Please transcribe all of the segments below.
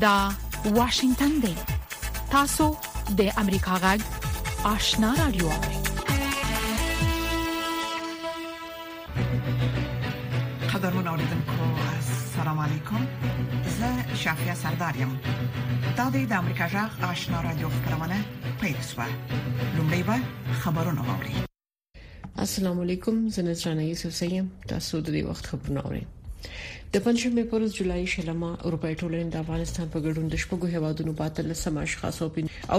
دا واشنگتن دی تاسو د امریکا غږ آشنا رادیو قدرمن اوریدونکو السلام علیکم زه شافیا سردار یم دا د امریکا جغ آشنا رادیو خبرونه پیښه لومړی به خبرونه واوري السلام علیکم زه نذرانه یوسف سیم تاسو د دې وخت خبرونه اورئ د پنځمې پر ورځ جولای شلمه اروپای ټولنې د افغانستان په ګډون د شپږو هیوادونو په اتل سم اشخاص او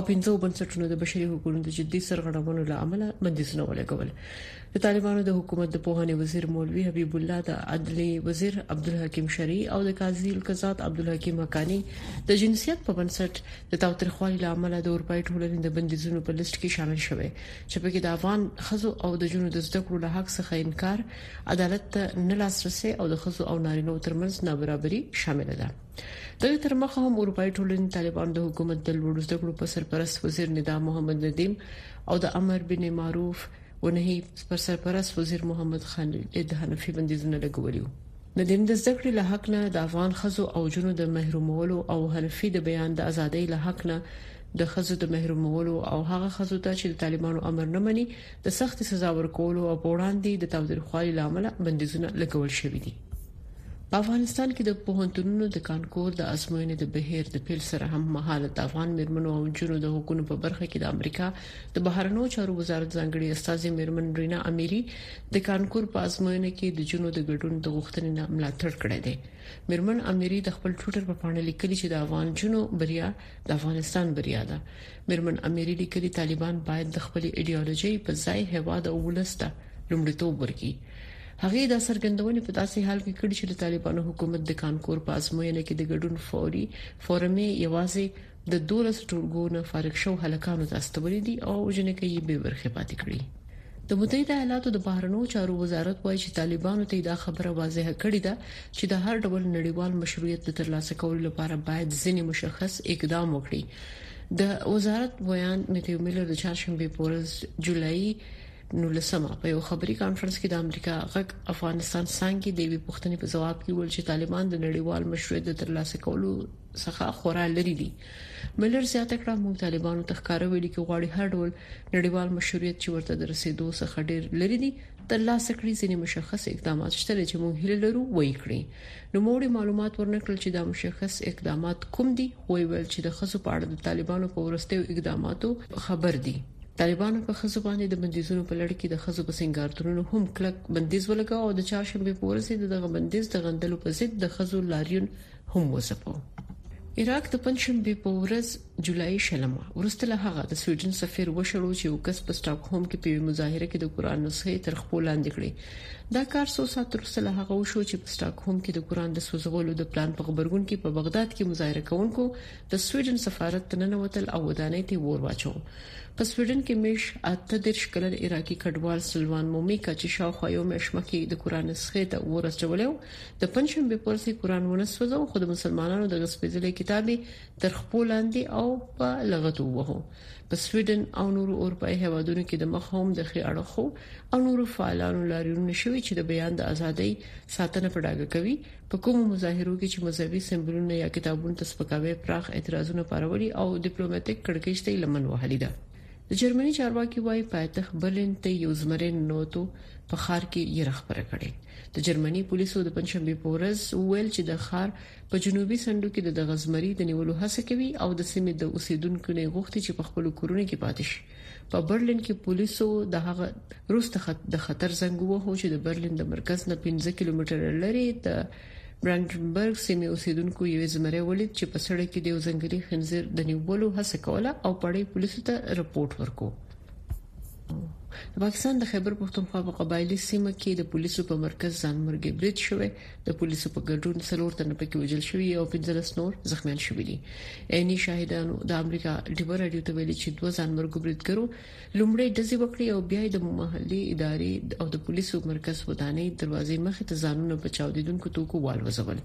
پنځو بنسټونو د بشري حقوقو د جدي سرغړونو لامل بندیزونه ولګول د طالبانو د حکومت د پوهنې وزیر مولوی حبیب الله د عدلی وزیر عبدالحکیم شری او د قاضي القضات عبدالحکیم حقانی د جنسیت په بنسټ د تاوتریخوالي لامل د اورپای ټولنې د بندیزونو په لیست کې شامل شوی چې په کې د افغان خزو او د جنو د زده کړو له حق څخه انکار عدالت ته نه لاسرسي او د خزو او نارینو ترمنځ نابرابري شامل ده دغه تر مخه هم اروپאי ټولنې طالبان د حکومت د لوړو زده کړو په سرپرست وزیر ندا محمد ندیم او د امر بن معروف ونهي پر سرپرست وزیر محمد خان د حنفي بندیزونه لګولي وو د دین د زده کړې له حق نه د افغان خزو او جنو د محرومولو او حنفي د بیان د ازادۍ له حق نه د خزو د محرومولو او هغه خزو ته چې د طالبانو امر نه مني د سخت سزا ورکولو او وړاندې د تاوتریخوالي لامل بندیزونه لګول شوې دي په افغانستان کې د پوهنتونونو د کانکور د ازموینې د بهیر د پیل سره هم مهاله د افغان مرمنو او جنو د حقوقو په برخه کې د امریکا د بهرنیو چارو وزارت ځانګړي استاذ میرمن رینا امیری د کانکور په ازموینه کې د جنو د ګډون د غوښتنې نه ملاتړ کړی دی میرمن امیری د خپل ټوټر په پاڼه لیکلي چې د افغان جنو بریا د افغانستان بریا ده میرمن امیری لیکلي طالبان باید د خپل ایدئولوژي په ځای هوا د اولسته لومړیتوب ورکړي هغه دا څرګندونه په داسې حال کې کړې چې د طالبانو حکومت د کانکور په ازموینه کې د ګډون فوري فورمې یوازې د دولس ټولګو نه فارغ شو هلکانو ته استولې دي او جنکې یې به ورخه پاتې کړي د متحده ایالاتو د بهرنیو چارو وزارت وایي چې طالبانو ته دا خبره واضح کړې ده چې د هر ډول نړیوال مشروعیت د ترلاسه کولو لپاره باید ځینې مشخص اقدام وکړي د وزارت ویاند میتیو میلر د چهارشنبه په ورځ جولای نولسمه په یو خبري کانفرنس کې د امریکا غږ افغانستان څنګه د وی پښتنې په جواب کې ویل چې طالبان د نړیوال مشروعیت د ترلاسه کولو څخه خورا لري دي ملر زیاته کړه موږ طالبانو ته ښکاره ویلي کې غواړي هر ډول نړیوال مشروعیت چې ورته د رسیدو څخه ډیر لري دي تر لاسه کړي ځینې مشخص اقدامات شته چې موږ هیله لرو وایي کړی نو موړي معلومات ورنکړل چې دا مشخص اقدامات کوم دي خو ویل چې د خزو په اړه د طالبانو په ورستیو اقداماتو خبر دي طالبانو په خزو باندې د بندیزونو په لړ کې د خزو په سنگارتونونو هم کلک بندیز ولګاو او د چهارشنبه په ورځ د دغه بندیز د غندلو په ضد د خزو لاریون هم وځپو. عراق د پنځشنبې په ورځ جولای شلمه ورسته له هغه د سویډن سفیر وشړو چې اوکس په سټاکهولم کې په مظاهره کې د قران نسخه تر خپل لاندې کړې دا کار څو ساعت وروسته له هغه وشو چې په سټاکهولم کې د قران د سوزولو د پلان په خبرګون کې په بغداد کې مظاهره کوونکو د سویډن سفارت ته ننوتل او ودانۍ ته ور واچو په سویډن کې میش اته درش کلن عراقي کډوال سلوان مومي کچ شاوخوا یو مېش مخکې د قران نسخه ته ورسولو د پنجشنبې پر ورځ یې قران ونه سوځاوه، خو د مسلمانانو دغه سپېڅلی کتاب یې تر خپو لاندې او په لغتو وواهه. په سویډن او نورو اروپايي هېوادونو کې د مخ هم د ښې اړخو او نورو فعالانو لاریونونه شوي چې د بیان د ازادۍ ساتنه په ډاګه کوي، په کومو مظاهرو کې چې مذهبي سمبولونه یا کتابونو ته سپکاوی پراخ اعتراضونه پارولي او دیپلوماتیک کړکېچ ته یې لمن وهلې ده. د جرمني چارواکي وایي پایتخت برلین ته یو زمری ننوتو په ښار کې یې رخبره کړې د جرمني پولیسو د پنځشنبه په ورځ ویل چې د ښار په جنوبي سندو کې د دغه زمری د نیولو هڅه کوي او د سیمې د اوسیدونکو نه غوښتي چې په خپل کورونه کې پاتې شي په برلین کې پولیسو د هغه روسته د خطر زنګ ووهو چې د برلین د مرکز نه 15 کیلومتره لري د برانډنبرګ سیمې اوسیدونکو یوې زمري ولید چې په سړک کې د یو ځنګلي خنزیر د نیولو هڅه کوله او پړې پولیسو ته رپورټ ورکو د پاکستان د خیبر پښتونخوا په قبایلی سیمه کې د پولیسو په مرکز ځانمرګي برید شوی د پولیسو په ګډون څلور تنه پکې وژل شوی او 15 نور زخمیان شوی دي عیني شاهدانو د امریکا ډیوه رادیو ته ویلي چې دوه ځانمرګو بریدګرو لومړی ډزې وکړې او بیا یې د محلي ادارې او د پولیسو مرکز ودانۍ دروازې مخې ته ځانونه په چاودیدونکو توکو والوزول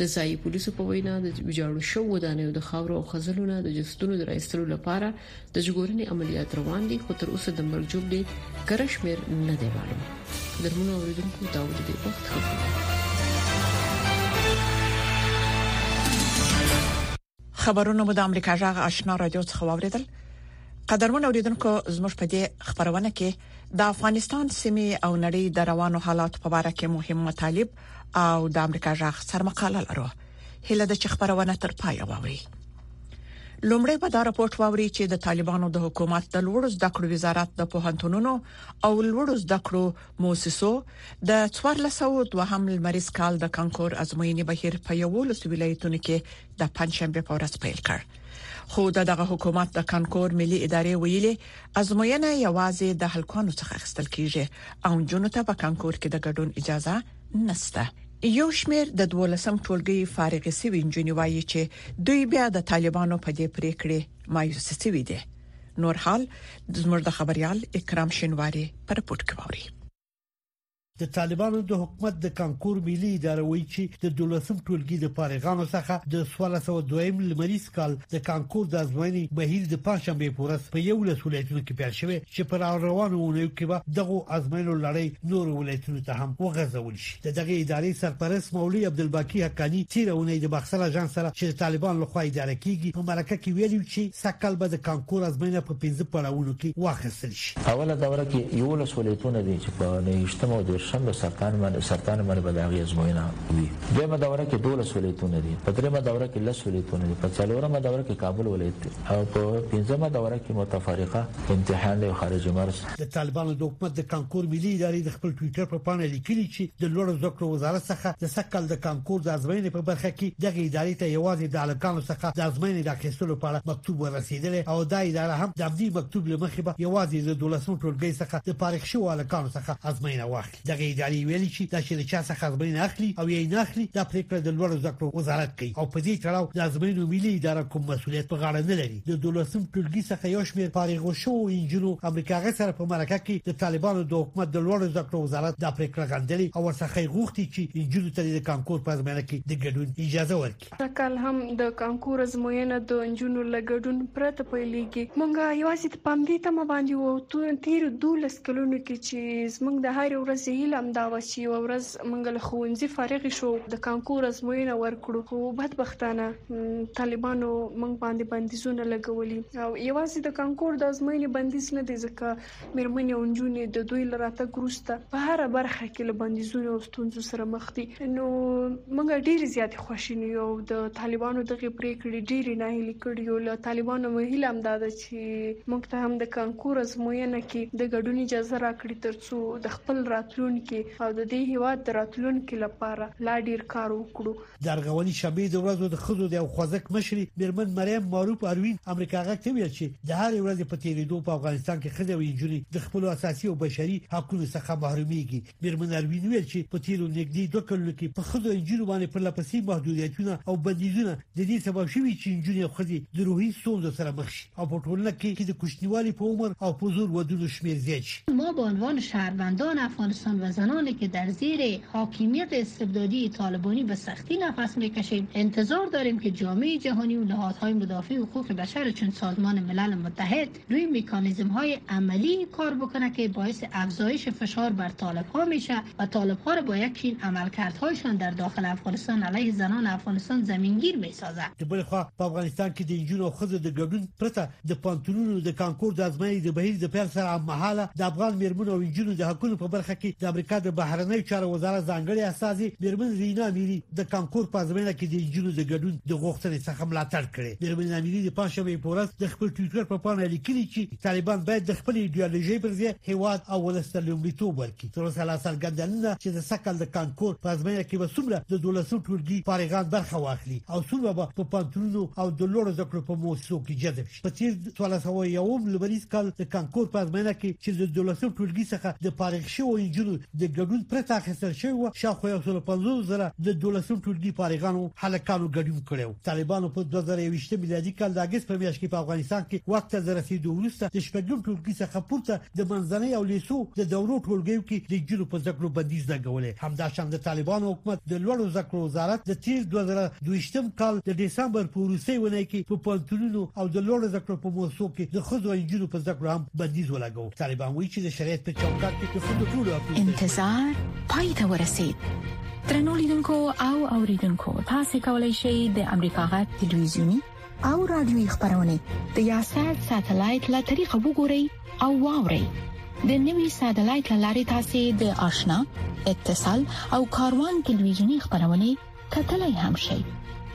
د ځایي پولیسو په وینا د ویجاړو شو ودانیو د خاورو او خزلو نه د جستونو د راستلو لپاره د جګورنې عملیات روان دي خو تر اوسه د مرګ جوړ دی کرشمیر نه دی معلوم درمنو اوریدونکو دا ولې د وخت خبره خبرونه مو د امریکا جغ آشنا رادیو څخه واوریدل قدرمن اوریدونکو زموږ په دې خبرونه کې د افغانستان سیمه او نړۍ د روانو حالات په اړه کې مهم مطالب او د امریکا جغ سرمقاله لرو هله د خبرونه تر پای واوري لومړی به دا راپورټ واوري چې د طالبانو د حکومت د لوړو زده کړو وزارت د پوهنتونونو او لوړو زده کړو موسسو د 1402 لمریز کال د کانکور ازموینې بهیر په 11 ولایتونو کې د پنځشنبه په ورځ پیل کړ خو دغه حکومت د کانکور ملي ادارې ویلي ازموینه یوازې د هلکانو څخه اخیستل کیږي او جنونو ته په کانکور کې د ګډون اجازه نشته یو شمیر د 12م ټولګي فارغ سوي انجونی وایي چې دوی بیا د طالبانو په دې پریکړې مایوس سوي دي نور حال زموږ د خبريال اکرام شینواری پر پورت کوي د طالبانو د حکومت د کانکور ملي اداره وایي چې د دولسم ټولګي د فارغانو څخه د 1602 لمریز کال د کانکور د ازموینې بهیر د پنځشنبه په ورځ په یو لس ولایتونو کې پیل شوی چې پر روانو ونیو کې به دغه ازموینو لړۍ نور ولایتونو ته هم وغځول شي د دغه ادارې سرپرست مولوی عبدالباقي حقاني تیر اونۍ د باختر اژانس سره چې طالبان له خوا اداره کیږي په مرکه کې ویلي چې سږکال به د کانکور ازموینه په 15 پړاوونو کې واخیستل شي. اوله دوره کې یوولس ولایتونه دي چې په نهویشتمه او دېرشمه سرطان باندې به د هغوی ازموینه وي. دویمه دوره کې دوولس ولایتونه دي، په درېیمه دوره کې لس ولایتونه دي، په څلورمه دوره کې کابل ولایت دی او په پنځمه دوره کې متفرقه امتحان دی او خارج مرز د طالبانو د حکومت د کانکور ملي ادارې د خپل ټوئیټر په پاڼه لیکلي چې د لوړو زده کړو وزارت څخه د سکل د کانکور د ازموینې په برخه کې دغه ادارې ته یوازې د الکانو څخه د ازموینې د اخیستلو په اړه مکتوب ورسېدلی او دا اداره هم د همدې مکتوب لمخې به یوازې د 12 ټولګي څخه د فارغ شوو الکانو څخه ازموینه واخلي دغه ادارې ویلي چې دا چې له چا څخه ازموینه اخلي او یې نه اخلي دا پریکړه د لوړو زده کړو وزارت کوي او په دې تړاو د ازموینو ملي اداره کوم مسولیت په غاړه نه لري د دولسم ټولګي څخه یو شمېر فارغو شو انجنونو امریکا غا سره په مرکه کې د طالبانو د حکومت د لوړو زده کړو وزارت دا پریکړه غندلې او ورڅخه غوښتي چې انجنونو ته د کانکور په ازموینه کې د ګډون اجازه ورکړي دا کال هم د کانکور ازموینه د نجونو له ګډون پرته پیلېږي. موږ یوازې په همدې تمه باندې وو او تېرو دولس کلونو کې چې زموږ د هرې ورځې هیله همدا وه چې یوه ورځ موږ له ښوونځي فارغې شو او د کانکور ازموینه ورکړو، خو بدبختانه طالبانو موږ باندې بندیزونه لګولي او یوازې د کانکور د ازموینې بندیز نه دی، ځکه مېرمنې او نجونې د دوی له راتګ وروسته په هره برخه کې له بندیزونو او ستونزو سره مخ دي، نو موږ ډېرې زیاتې خواشینې یو او د طالبانو دغې پرېکړې ډېرې ناهیلې کړې یو، له طالبانو مو هیله همدا ده چې موږ ته هم د کانکور ازموینه کې د ګډون اجازه راکړي ترڅو د خپل راتلونکي او د دې هېواد د راتلونکي لپاره لا ډېر کار وکړو. د ارغوني شنبې د ورځو د خزو د یو خوځښت مشري میرمن مریم معروف اروین امریکا غږ ته ویل چې د هرې ورځې په تیریدو په افغانستان کې خځې او انجونې د خپل اساسي او بشري حقوقو څخه محروميږي میرمن اروین ویل چې په تیرو نږدې دوه کلونو کې په خزو انجونو باندې پر لپسې محدودیتونه او بندیزونه د دې سبب شوي چې انجونې او خځې د روحي ستونزو سره مخ شي او په ټولنه کې د کوچنیوالي په عمر او په زور ودونو شمیر زیات شي ما به عنوان شهروندان افغانستان و زنانی که در زیر حاکمیت استبدادی طالبانی به سختی نفس میکشیم انتظار داریم که جامعه جهانی و نهادهای مدافع حقوق بشر چون سازمان ملل متحد روی میکانیزم های عملی کار بکنه که باعث افزایش فشار بر طالب ها میشه و طالب ها رو با یک این عملکردهایشان در داخل افغانستان علیه زنان افغانستان زمینگیر سزا د بل خوا په افغانستان کې د انجونو او خزو د ګډون پرته د پانتونونو د کانکور د ازمایي د بهیر د پیل سره مهاله د افغان میرمنو او انجونو د حقوقو په برخه کې د امریکا د بهرنیو چارو وزارت ځانګړي استاذي میرمن رینا میری د کانکور په ازمایه کې د انجونو د ګډون د غوښتنې څخه ملاتړ کړي میرمن میری د پنځمې پورز د خپل ټویټر په پاڼه لیکلي چې طالبان باید د خپل ایډیولوژي پر ځای هیواد او ولس ته لومړیتوب ورکړي تر اوسه لا څرګنده نه ده چې د سکل د کانکور په ازموینه کې به څومره د دولسو ټولګي فارغان برخه واخلي او څومره به په پانتونو او د لوړو زده کړو په موسسو کې جذب شي په تیر 2001 لمریز کال د کانکور په ازموینه کې چې د دولسو ټولګي څخه د فارغ شوو انجونو د ګډون پرته اخیستل شوی و شاوخوا 150 زره د دولسو ټولګي فارغانو هلکانو ګډون کړو طالبانو په دوه زره یوویشت میلادي کال د اګست په میاشت کې په افغانستان کې واک ته د رسېدو وروسته د شپږم ټولګي څخه پورته د منځنۍ او لیسو د دورو ټولګیو کې د نجونو په زده کړو بندیز لګولی همداشان د طالبانو حکومت د لوړو زده کړو وزارت د تیر دوه زره دویشتم کال د ډسمبر په وروستۍ اونۍ کې په پوهنتونونو او د لوړو زده کړو په موسسو کې د ښځو او نجونو په زده کړو هم بندیز ولګاوه طالبان وایي چې د شریعت په چوکاټ کې د ښځو ټولو انتظار پای ته ورسید ترنو لیدونکو او اوریدونکو تاسو کولی شئ د امریکا غا ټلویزیونی او رادیوي خبرونه د یاشات ساتلایت له طریقو وګورئ او واورئ د نوي ساتلایت لارې تاسو د آشنا اتصال او کاروان ټلویزیونی خبرونه کتلای هم شئ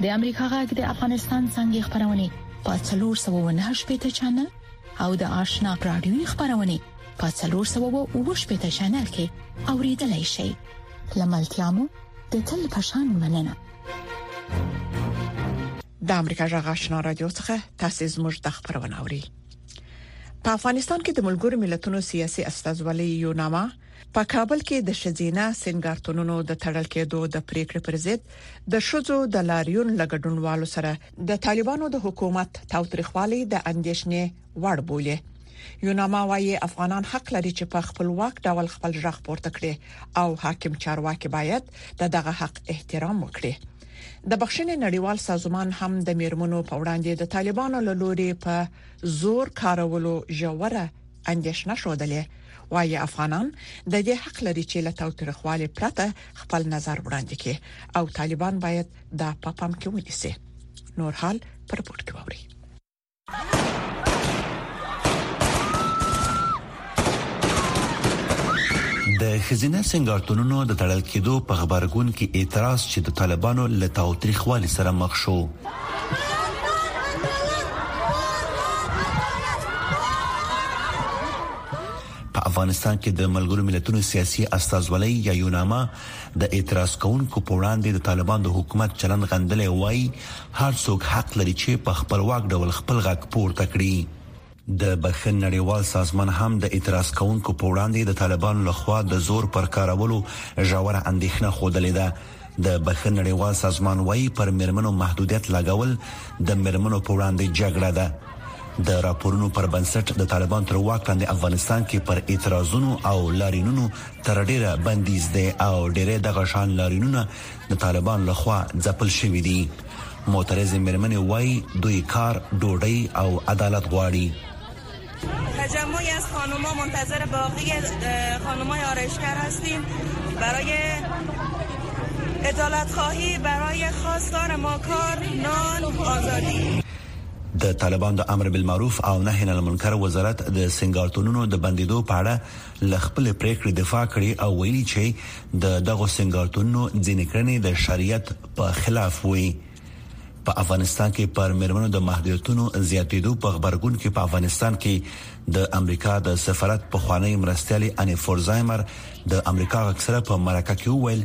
د امریکا غږ د افغانستان څنګه خبرونه په 309 پټ چنل او د آشنا رادیوي خبرونه په 308 پټ چنل کې اوریدلای شئ لملتیا مو د تل په شان مننه د امریکا جغ آشنا رادیو څخه تاسو زموږ د خبرونه اوري په افغانستان کې د ملګرو ملتونو سیاسي استازولۍ یو نامه په کابل کې د شزینه سنگارتونونو د تړل کېدو د پریکړې پر ضد د شذو د لاریون لګډونوالو سره د طالبانو د حکومت تاوتریخوالي د اندیشنې وړ بوله یوناما وايي افغانان حق لري چې په خپلواک ډول خپل ځخ پورته کړي او حاکم چارواکي باید دغه حق احترام وکړي د بخښنې نړیوال سازمان هم د میرمنو په وړاندې د طالبانو له لوري په زور کارولو ژوره اندیشنه شودلې وايي افغانان د دې حق لري چې له توترخوالي پرته خپل نظر وړاندې کړي او طالبان باید دا په پام کې ونیسي نور حال پر پورت کوي ښځینه سنگارتونونو د تړل کېدو په خبرګون کې اعتراض چې د طالبانو له تاوتریخوالي سره مخ شو افغانستان کې د ملګرو ملتونو سیاسي استازولۍ یا یوناما د اعتراض کوونکو په وړاندې د طالبان د حکومت چلند غندلی وایي هر څوک حق لري چې په خپلواک ډول خپل غږ پورته کړي د بخښن نړیوال سازمان هم د اعتراض کوونکو په وړاندې د طالبانو لخوا د زور پر کارولو ژوره اندېښنه ښودلې ده د بخښن نړیوال سازمان وایي پر میرمنو محدودیت لګول د میرمنو په وړاندې جګړه ده د راپورونو پر بنسټ د طالبان تر واک لاندې افغانستان کې پر اعتراضونو او لارینونو تر ډیره بندیز دی او ډیره دغه شان لارینونه د طالبان لخوا ځپل شوې دي معترض مرمنې وای دوی کار ډوډۍ او عدالت غواړي تجمعی از خانوما منتظر باقی خانومای آرشکر هستیم برای عدالت خواهی برای خواستار ماکار نان آزادی د طالبان د امر بالمعروف او نهي عن المنکر وزارت د سنگارتونونو د بندیدو په اړه ل خپل پریکړې دفاع کړې او ویلي چې د دغه سنگارتونونو ځینې کړنې د شریعت په خلاف وي په افغانستان کې پر مرمنو د محدودیتونو زیاتېدو په خبرګون کې په افغانستان کې د امریکا د سفارت په خوانی مرستيالي اني فورزایمر د امریکا غکسره په مرکه کې وویل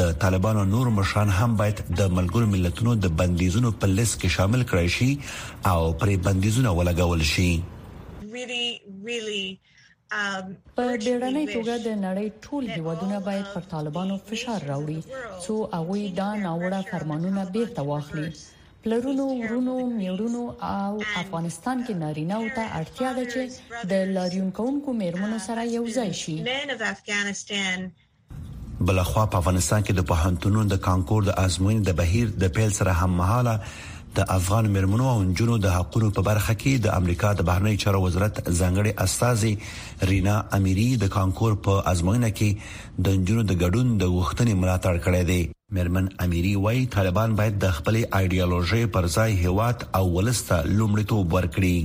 د طالبانو نور مشران هم باید د ملګرو ملتونو د بندیزونو په لیست کې شامل کړی شي او پرې بندیزونه ولګول شي really really په ډیرنۍ توګه د نړۍ ټول هیوادونه باید پر طالبانو فشار راوړي څو هغه دا ناوړه فرمانونه بیرته واخلي پلرونو ورونو میړونو او افغانستان کې نارینه او ته اړتیا ده چې د لاریون کوونکو میرمنو سره یو ځای شي بلخوا په افغانستان کې د پوهنتونونو د کانکور د ازموینې د بهیر د پیل سره هم مهاله د افغان مرمنو او جنونو د حقوقو په برخه کې د امریکا د بهرنی چارو وزارت ځنګړي استاذي رینا امیری د کانکور په ازموینه کې د جنونو د ګډون د غوښتنې ملاتړ کړی دی مرمن امیری وایي طالبان باید د خپل ایډیالوژي پر ځای هیواد او ولسته لومړیتوب ورکړي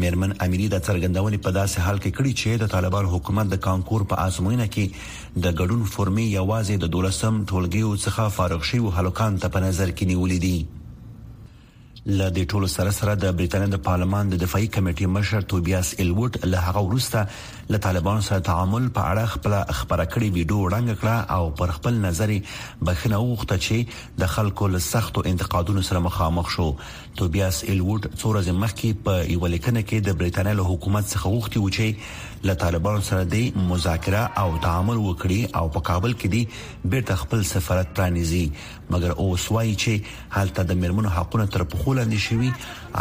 مېرمن امیري دا څرګندونې په داسې حال کې کړي چې د طالبانو حکومت د کانکور په ازموینه کې د ګډون فورمې یوازې د دولسم ټولګیو څخه فارغ شویو هلکان ته په نظر کې نیولې دي له دې ټولو سره سره د بریتانیا د پارلمان د دفاعي کمیټې مشر توبیاس الوټ له هغه وروسته له طالبانو سره تعامل په اړه خپل خبره کړې ویډیو وړاندې کړه او پر خپل نظر بخښنه وغوښته چې د خلکو له سختو انتقادونو سره مخامخ شو توبیاس ایلوډ څو ورځې مخکې په یو لیکنه کې د بریتانیا له حکومت څخه غوښتي و چې له طالبانو سره د مذاکره او تعامل وکړي او په کابل کې دی بیرته خپل سفارت پرانیزي مګر اوس وایي چې هلته د مرمنو حقونه تر پخو لاندې شوي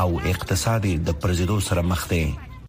او اقتصاد د پرزیدو سره مخ دی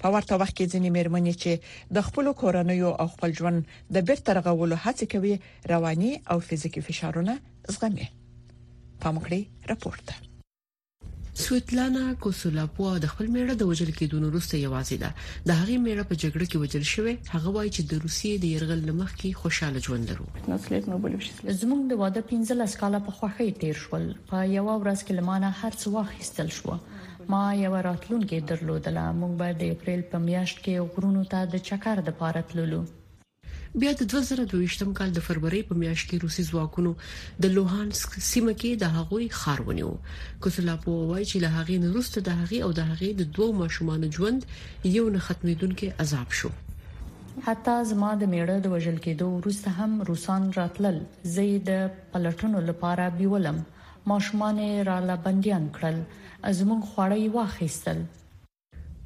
په ورته وخت کې ځینې میرمنې چې د خپل کورنۍ او خپل ژوند د بیرته رغولو هڅه کوي رواني او فزیکي فشارونه زغمي پامکړی راپور ده سویتلانا کوسولاپوا د خپل میړه د وجل کېدون وروسته یوازې ده د هغې میړه په جګړه کې وجل شوی هغه وایي چې د روسیې د يرغل لمخ کې خوشاله ژوند لرو زموږ د واده 15 کاله په خوښۍ تیر شول په یو ورځ کې لمانه هرڅ واخیستل شو ما یوه راتلونکې درلودله، موږ به د اپریل په میاشت کې غرونو ته د چکر دپاره تللو. بیا د دوه زره دوه ویشت کال د فرورۍ په میاشت کې روسي ځواکونو د لوهانسک سیمه کې د هغوی ښار ونیو. کوسلاپووا وایي چې له هغې نه وروسته د هغې او د هغې د دوو ماشومانو ژوند یو نه ختمیدونکی عذاب شو. حتی زما د میړه د وژل کیدو وروسته هم روسان راتلل، زه یې د پلټنو لپاره بیولم. ماشومان یې راله بندیان کړل، زموږ خواړه یې واخیستل.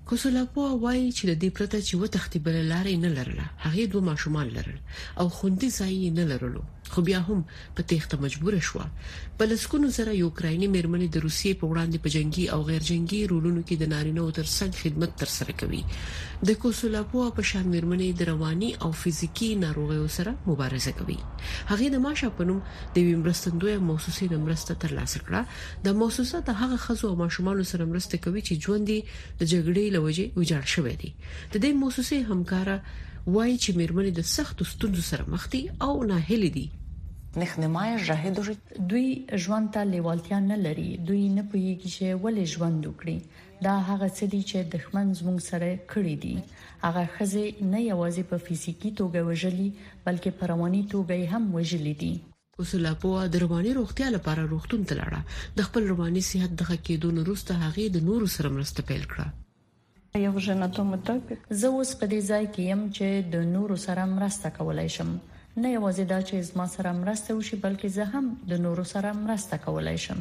کوسولاپوا وایي چې له دې پرته چې وتښتي بله لار یې نه لرله، هغې دوه ماشومان لرل او خوندي ځای یې نه لرلو، خو بیا هم په تېښته مجبوره شوه. په لسګونو زره یوکرایني مېرمنې د روسیې په وړاندې په جنګي او غیر جنګي رولونو کې د نارینهوو تر څنګ خدمت ترسره کوي. د کوسولاپوا په شان مېرمنې د رواني او فزیکي ناروغیو سره مبارزه کوي. هغې د ماشا په نوم د یوې مرستندویه موسسې نه مرسته ترلاسه کړه، دا موسسه د هغه ښځو او ماشومانو سره مرسته کوي چې ژوند یې د جګړې له وجې ویجاړ شوی دی. د دې موسسې همکاره وايي چې مېرمنې د سختو ستونزو سره مخ دي او ناهیلې دي. دوی ژوند ته لیوالتیا نه لري، دوی نه پوهېږي چې ولې ژوند وکړي، دا هغه څه دي چې دښمن زموږ سره کړي دي، هغه ښځې نه یوازې په فزیکي توګه وژلي، بلکې په رواني توګه یې هم وژلي دي. اصولا پوه د رواني روغتیا لپاره روغتون ته لاړه، د خپل رواني صحت د ښه کېدو نه وروسته هغې د نورو سره مرسته پیل کړه. زه اوس په دې ځای کې یم چې د نورو سره مرسته کولای شم، نه یوازې دا چې زما سره مرسته وشي، بلکې زه هم د نورو سره مرسته کولای شم.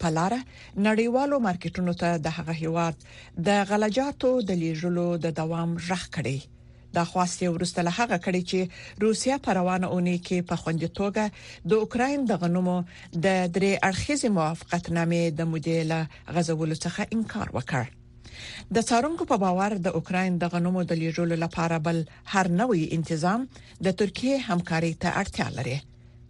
په لاره نړیوالو مارکیټونو ته د هغه هیواد د غله جاتو د لیږلو د دوام غږ کړی. دا خواست یې وروسته له هغه کړی چې روسیه په روانه اونۍ کې په خوندي توګه د اوکراین د غنمو د درې اړخیزې موافقتنامې د مودې له غځولو څخه انکار وکړ. د څارونکو په باور د اوکراین د غنمو د لیږلو لپاره بل هر نوی انتظام د ترکیې همکارۍ ته اړتیا لري.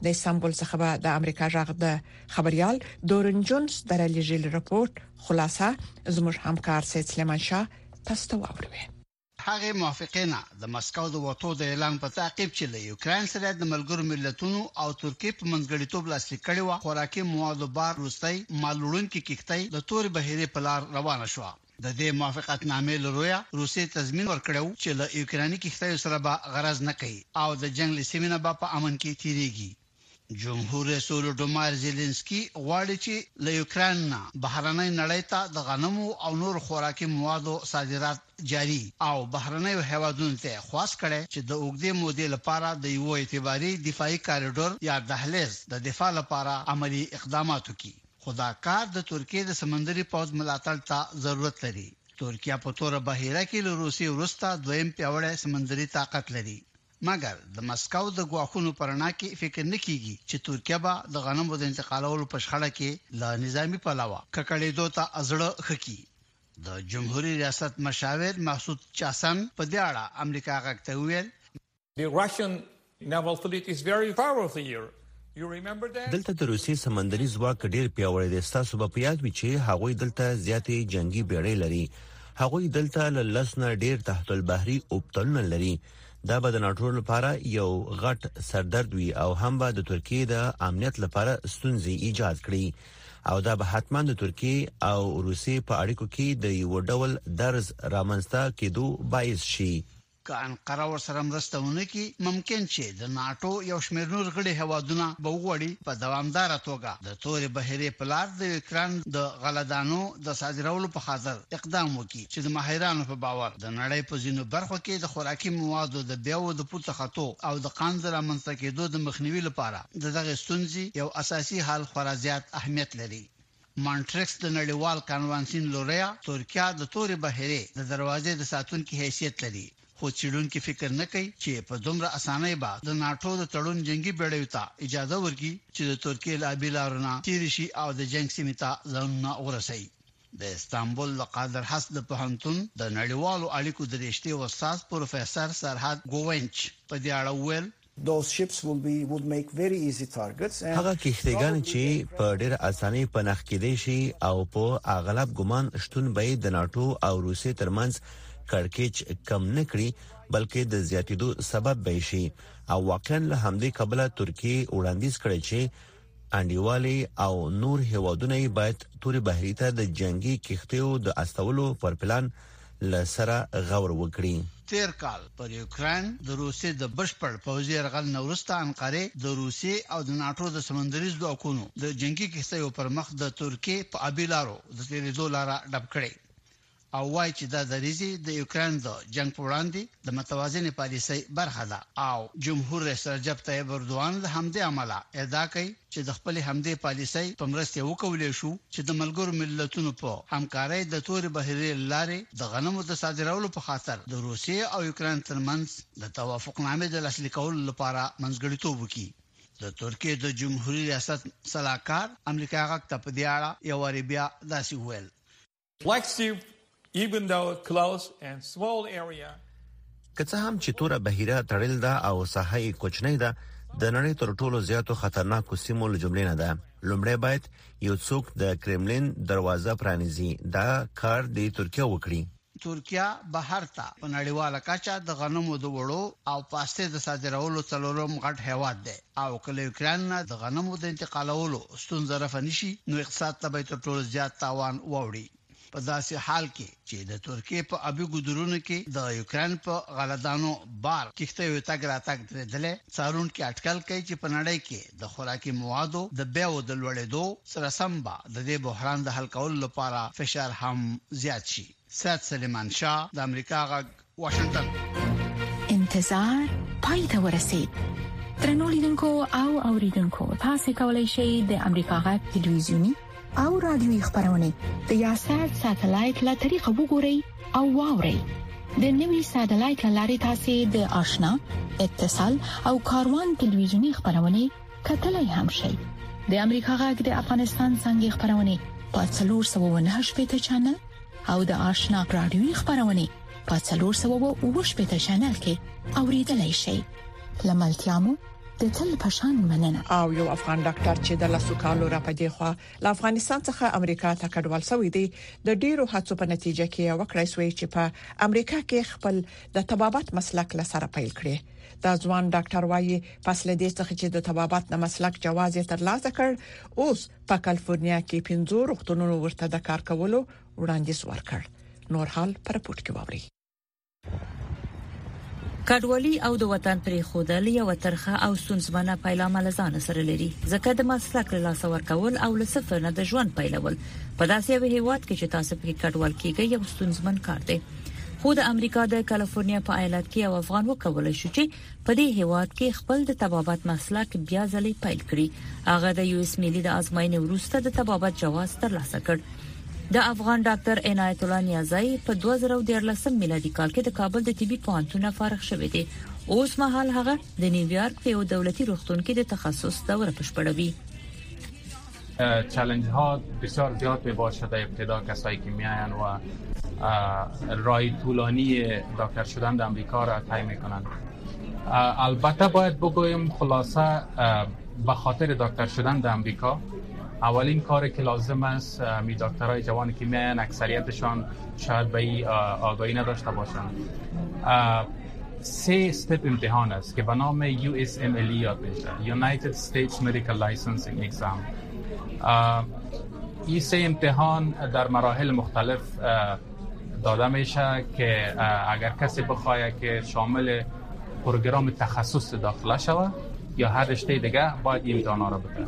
د استانبول څخه به د امریکا جغ د خبريال دورن جونز درلېږل رپورت خلاصه زموږ همکار سید سلیمان شاه تاسو ته واوروي هغه موافقه نه د مسکو د وټو د اعلان په تعقیب چې له یوکرين سره د ملګرو ملتونو او ترکیې په منځګړیتوب لاسلیک کړي و خوراکي موادو بار روستۍ مالوړونکي کښتۍ د تور بهيري په لار روانه شو د دې موافقتنامې له رویه روسیې تضمین ورکړی و چې له یوکراني کښتیو سره به غرض نه کوي او د جنګ له سیمې نه به په امن کې تیریږي. جمهور رئیس ولوډومایر زیلینسکي غواړي چې له یوکراین نه بهرنۍ نړۍ ته د غنمو او نورو خوراکي موادو صادرات جاري او بهرنیو هیوادونو ته یې خواست کړی چې د اوږدې مودې لپاره د یوه اعتباري دفاعي کاریډور یا دهلیز د دفاع لپاره عملي اقدامات وکړي. خو دا کار د ترکیې د سمندري پوځ ملاتړ ته ضرورت لري. ترکیه په توره بحیره کې له روسیې وروسته دویم پیاوړی سمندري طاقت لري. مګر د مسکو د ګواښونو په رڼا کې فکر نه کېږي چې ترکیه به د غنمو د انتقالولو په شخړه کې له نظامي پلوه ککړېدو ته زړه ښه کړي. د جمهوري ریاست مشاور محسود چاسن په دې اړه امریکا غږ ته وویل، دلته د روسي سمندري ځواک ډیر پیاوړی دی ستاسو به په یاد وي چې هغوی دلته زیاتې جنگي بیړۍ لري هغوی دلته له لس نه ډیر تحت البحري اوبتلونه لري دا به د ناټو لپاره یو غټ سردرد وي او هم به د ترکیې د امنیت لپاره ستونزې ایجاد کړي او دا به حتما د ترکیې او روسیې په اړیکو کې د یو ډول درز رامنځته کېدو باعث شي که انقره ورسره مرسته ونه کړي ممکن چې د ناټو یو شمېر نور غړي هوادونه به وغواړي په دوامدار توګه د تورې بحیرې په لار د یوکران د غله دانو د صادرولو په خاطر اقدام وکړي چې د ماهرانو په باور د نړۍ په ځینو برخو کې د خوراکي موادو د بیاو د پورته ختو او د قان د رامنځته کېدو د مخنیوي لپاره د دغه ستونزې یو اساسي حل خورا زیات اهمیت لري. مانټرکس د نړیوال کانوانسیون لوریا تورکیا د تورې بحیرې د دروازې د ساتونکي حیثیت لري، خو څیړونکي فکر نه کوي چې په دومره اسانۍ به د ناټو د تړون جنګي بېړیو ته اجازه ورکړي چې د تورکیې له ابي لارو نه تیرې شي او د جنګ سیمې ته ځانونه ورسوي. د استانبول د قادر حس د پوهنتون د نړیوالو اړیکو د رشتې استاد پروفیسر سرحد ګوونچ په دې اړه وویل، هغه کښتیګانې چې په ډېره اسانۍ په نښه کېدای شي او په اغلب ګومان شتون به یې د ناټو او روسیې ترمنځ کړکېچ کم نه کړي بلکې د زیاتېدو سبب به یې شي او واقعاً له همدې کبله ترکیې وړاندیز کړی چې انډیوالي او نور هیوادونه باید توري بحری ته د جنگي کښتیو د استولو پر پلان لسره غور وکړي تیر کال پر یوکرين د روسي د بشپړ پوځي يرغل نه وروسته انقره د روسي او د ناټو د سمندري ځواکونو د جنگي کښتیو پر مخ د ترکیې په ابي لارو د تیریدو لاره ډب کړې او وايي چې دا دريځي د يوکراين د جنګ په وړاندې د متوازنې پاليسۍ برخه ده او جمهور رئيس رجب طيب اردوان له همدې امله ادعا کوي چې د خپلې همدې پاليسۍ په مرستې وکولای شو چې د ملګرو ملتونو په همکارۍ د تورې بحيرې له لارې د غنمو د صادرولو په خاطر د روسيې او يوکراين ترمنځ د توافقنامې د لاسليکولو لپاره منځګړيتوب وکړي. د ترکیې د جمهوري ریاست سلاکار امریکا غږ ته په دې اړه یو وارې بیا داسې وویل. که څه هم چې توره بحیره تړل ده او ساحه یې کوچنۍ ده د نړۍ تر ټولو زیاتو خطرناکو سیمو له جملې نه ده لومړی باید یو څوک د کرملین دروازه پرانیزي دا کار د ترکیه وکړي ترکیه بهر ته په نړیواله کچه د غنمو د وړو او پاستې د صادرولو څلورم غټ هیواد دی او که له یوکراین نه د غنمو د انتقالولو ستونزه رفع نه شي، نو اقتصاد ته به تر ټولو زیات تاوان واوړي. په داسې حال کې چې د ترکیې په ابي ګودرونو کې د یوکراین په غله دانو بار کښتیو تګ راتګ درېدلی، څارونکي اټکل کوي چې په نړۍ کې د خوراکي موادو د بیو د لوړېدو سره سم به د دې بحران د حل کولو لپاره فشار هم زیات شي. سید سلیمان شاه د امریکا غږ واشنگتن انتظار پای ته ورسید ترنو لیدونکو او اوریدونکو تاسو کولی شئ د امریکا غږ ټلویزیونی او رادیوي خبرونه د یاسر ساتلایت له طریقه وګورئ او واورئ د نوي ساتلایت لارې تاسو د آشنا اتصال او کاروان ټلویزیونی خبرونه کتلای هم شئ د امریکا غږ د افغانستان څنګه خبرونه په 398 چنل او د آشنا رادیوي خبرونه په 390 چینل کې اوریدلای شئ لملتيامو د تل پشان مننه او یو افغان ډاکټر چې د لاسو کالو را پدې خو له افغانستان څخه امریکا ته کډوال شوی دی د ډیرو هڅو په نتیجه کې یو کړای شوی چې په امریکا کې خپل د طبابت مسلک لسره پیل کړي دا ځوان ډاکټر وایي پس له دې څخه چې د طبابت د مسلک جواز یې ترلاسه کړ اوس په کالیفورنیا کې پنځو روغتونونو ورته د کار کولو وړاندیز ورکړ نور حال پر رپورت کې ووري کډوالي او د وطن پرې خودل یو ترخه او ستونزمنه پیلامه لزان سره لري ځکه د مسلک له لاس ورکول او له صفر نه د ژوند پیلول په داسې یو هیواد کې چې تاسو په کډوال کېږئ یو ستونزمن کار دی خو د امریکا د کالیفورنیا په ایالت کې یو افغان وکول شو چې په دې هیواد کې خپل د طبابت مسلک بیا ځلې پیل کړي هغه د یو اس ملي د ازموینې وروسته د طبابت جواز ترلاسه کړ د افغان ډاکټر عنایت الله نیازی په 2013 میلادي کال کې د کابل د طبي پوهنتون فارغ شوی دی اوس مهال هغه د نیویارک په یو دولتي روغتون کې د تخصص دوره بشپړوي چلنج ها بسیار زیاد می باشد در ابتدا کسایی که میاین و رای طولانی دکتر شدن در امریکا را طی میکنند البته باید بگویم خلاصه به خاطر دکتر شدن در امریکا اولین کاری که لازم است می دکترای جوانی که میان اکثریتشان شاید به این آگاهی نداشته باشند سه ستپ امتحان است که به نام یو اس ام ال یاد میشه یونایتد استیتس مدیکل لایسنسینگ اگزام این سه امتحان در مراحل مختلف داده میشه که اگر کسی بخواه که شامل پروگرام تخصص داخله شوه یا هر رشته دیگه باید این امتحان را بده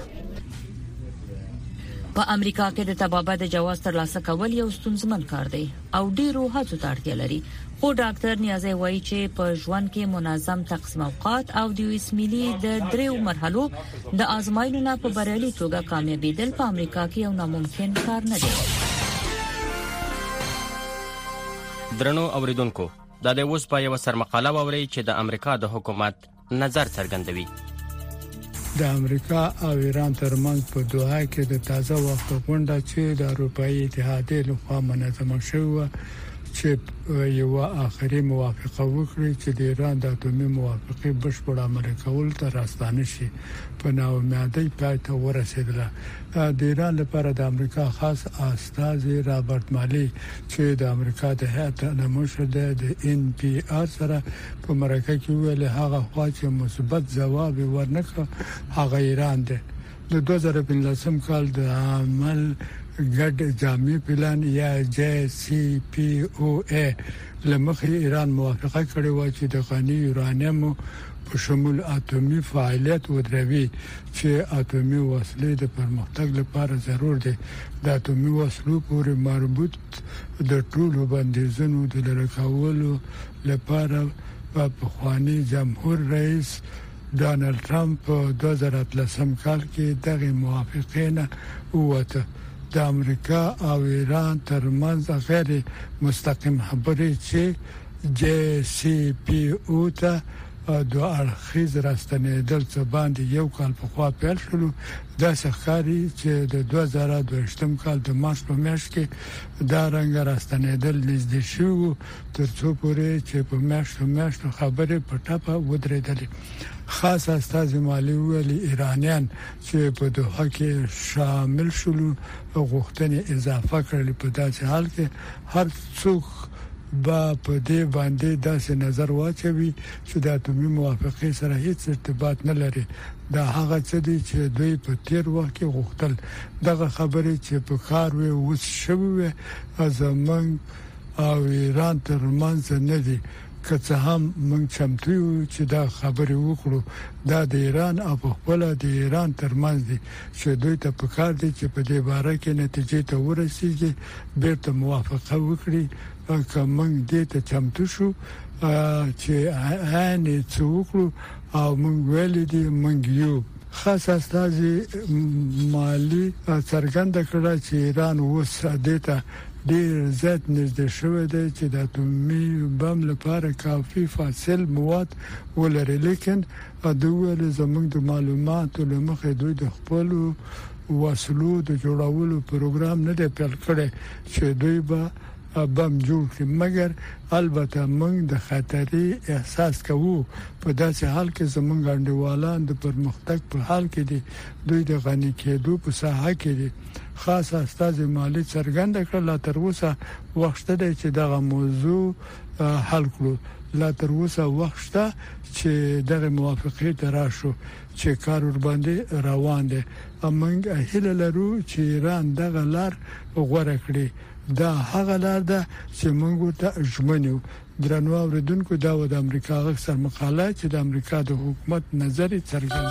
په امریکا کې د تبابه د جواز ترلاسه کول یو ستونزمن کار دی او ډیرو هڅو ته اړتیا لري خو ډاکټر نیازی وایي چې په ژوند کې منظم تقسیم اوقات او د یو اسمیلی د دریو مرحلو د آزمایلو نه په بریالي توګه کامیابیدل په امریکا کې یو ناممکن کار نه دی درنو اوریدونکو دا د اوس په یو سرمقاله ووري چې د امریکا د حکومت نظر څرګندوي د امریکا او ایران ترمنځ په دوحه کې د تازه وخت غونډه چې د اروپאי اتحادیې لخوا منظمه شوې چې یو آخري موافقه وکړي چې د ایران د اتومي موافقې بشپړ عمل کول ته راستانه شي په ناومیادۍ پای ته ورسېدله د ایران لپاره د امریکا خاص استازي رابرت مالي چې د امریکا د هیئت اعلی مشر دی د ان پي ار سره په مرکه کې وویل، هغه خوا چې مثبت ځواب یې ورنکړ هغه ایران دی. د دوه زره پنځلسم کال د عمل ګډ جامع پلان یا جي سي پي او اې له مخې ایران موافقه کړې وه چې د غني یورانیمو په شمول اتومي فعالیت ودروي چې اتومي وسلې د پرمختګ لپاره ضرور دی، د اتومي وسلو پورې مربوط د ټولو بندیزونو د لرې کولو لپاره په پخواني جمهور رئیس ډانلډ ټرمپ په دوه زره اتلسم کال کې دغې موافقې نه ووته د امریکا او ایران ترمنځ غیر مستقیم خبرې چې جې سي پي او ته دوه اړخیز راستنېدل څه باندې یو کال پخوا پیل شول داسې ښکاري چې د 2022 کال د مارچ په میاشت کې دا رنګ راستنېدل نږدې شوي وو تر څو پورې چې په میاشتو میاشتو خبرې په ټپه ودرېدلې خاص استازي مالي ویل ایرانیان چې په دوحه کې شامل شول غوښتنې اضافه کړل په داسې حال کې هر څوک به په دې باندې داسې نظر واچوي چې د اتومي موافقې سره هیڅ ارتباط نه لري، دا هغه څه دي چې دوی په تېر وخت کې غوښتل، دغه خبرې چې په کار وې اوس شوې وې زموږ او ایران تر منځ نه دي، که څه هم موږ چمتو یو چې دا خبرې وکړو، دا د ایران او په خپله د ایران تر منځ دي چې دوی ته په کار دي چې په دې باره کې نتیجې ته ورسیږي بیرته موافقه وکړي که موږ دې ته چمتو شو چې عین څه وکړو او موږ ویل دي موږ یو خاص استاذي مالی څرګند کړه چې ایران اوس دې ته ډیر زیات نږدې شوی دی چې د اتومي بم لپاره کافي فاصل مواد ولري لیکن ده وویل، زموږ د معلوماتو له مخې دوی د خپلو وسلو د جوړولو پروګرام نه دی پیل کړی چې دوی به بم جوړ کړي، مګر البته موږ د خطرې احساس کوو، په داسې حال کې زموږ انډیوالان د پرمختګ په حال کې دي، دوی د غني کېدو په ساحه کې دي. خاص استازي مالي څرګنده کړه، لا تر اوسه وخت شته دی چې دغه موضوع حل کړو، لا تر اوسه وخت شته، چې دغه موافقه ته راشو چې کار ور باندې روان دی امنګ هله لرو چې ایران دغه لار غوړه کړي دا هغه لار ده چې موږ ته ژمنو درنو اوریدونکو دا و د امریکا غږ سر مقاله چې د امریکا د حکومت نظر څرګند